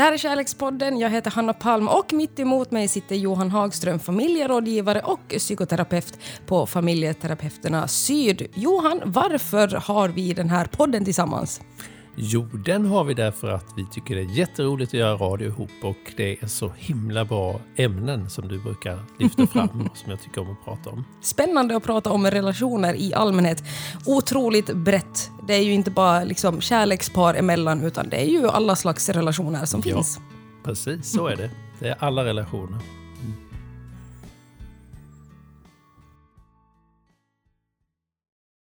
Det här är Kärlekspodden. Jag heter Hanna Palm och mitt emot mig sitter Johan Hagström, familjerådgivare och psykoterapeut på Familjeterapeuterna Syd. Johan, varför har vi den här podden tillsammans? Jo, den har vi därför att vi tycker det är jätteroligt att göra radio ihop och det är så himla bra ämnen som du brukar lyfta fram och som jag tycker om att prata om. Spännande att prata om relationer i allmänhet. Otroligt brett. Det är ju inte bara liksom kärlekspar emellan utan det är ju alla slags relationer som Ja. finns. Precis, så är det. Det är alla relationer.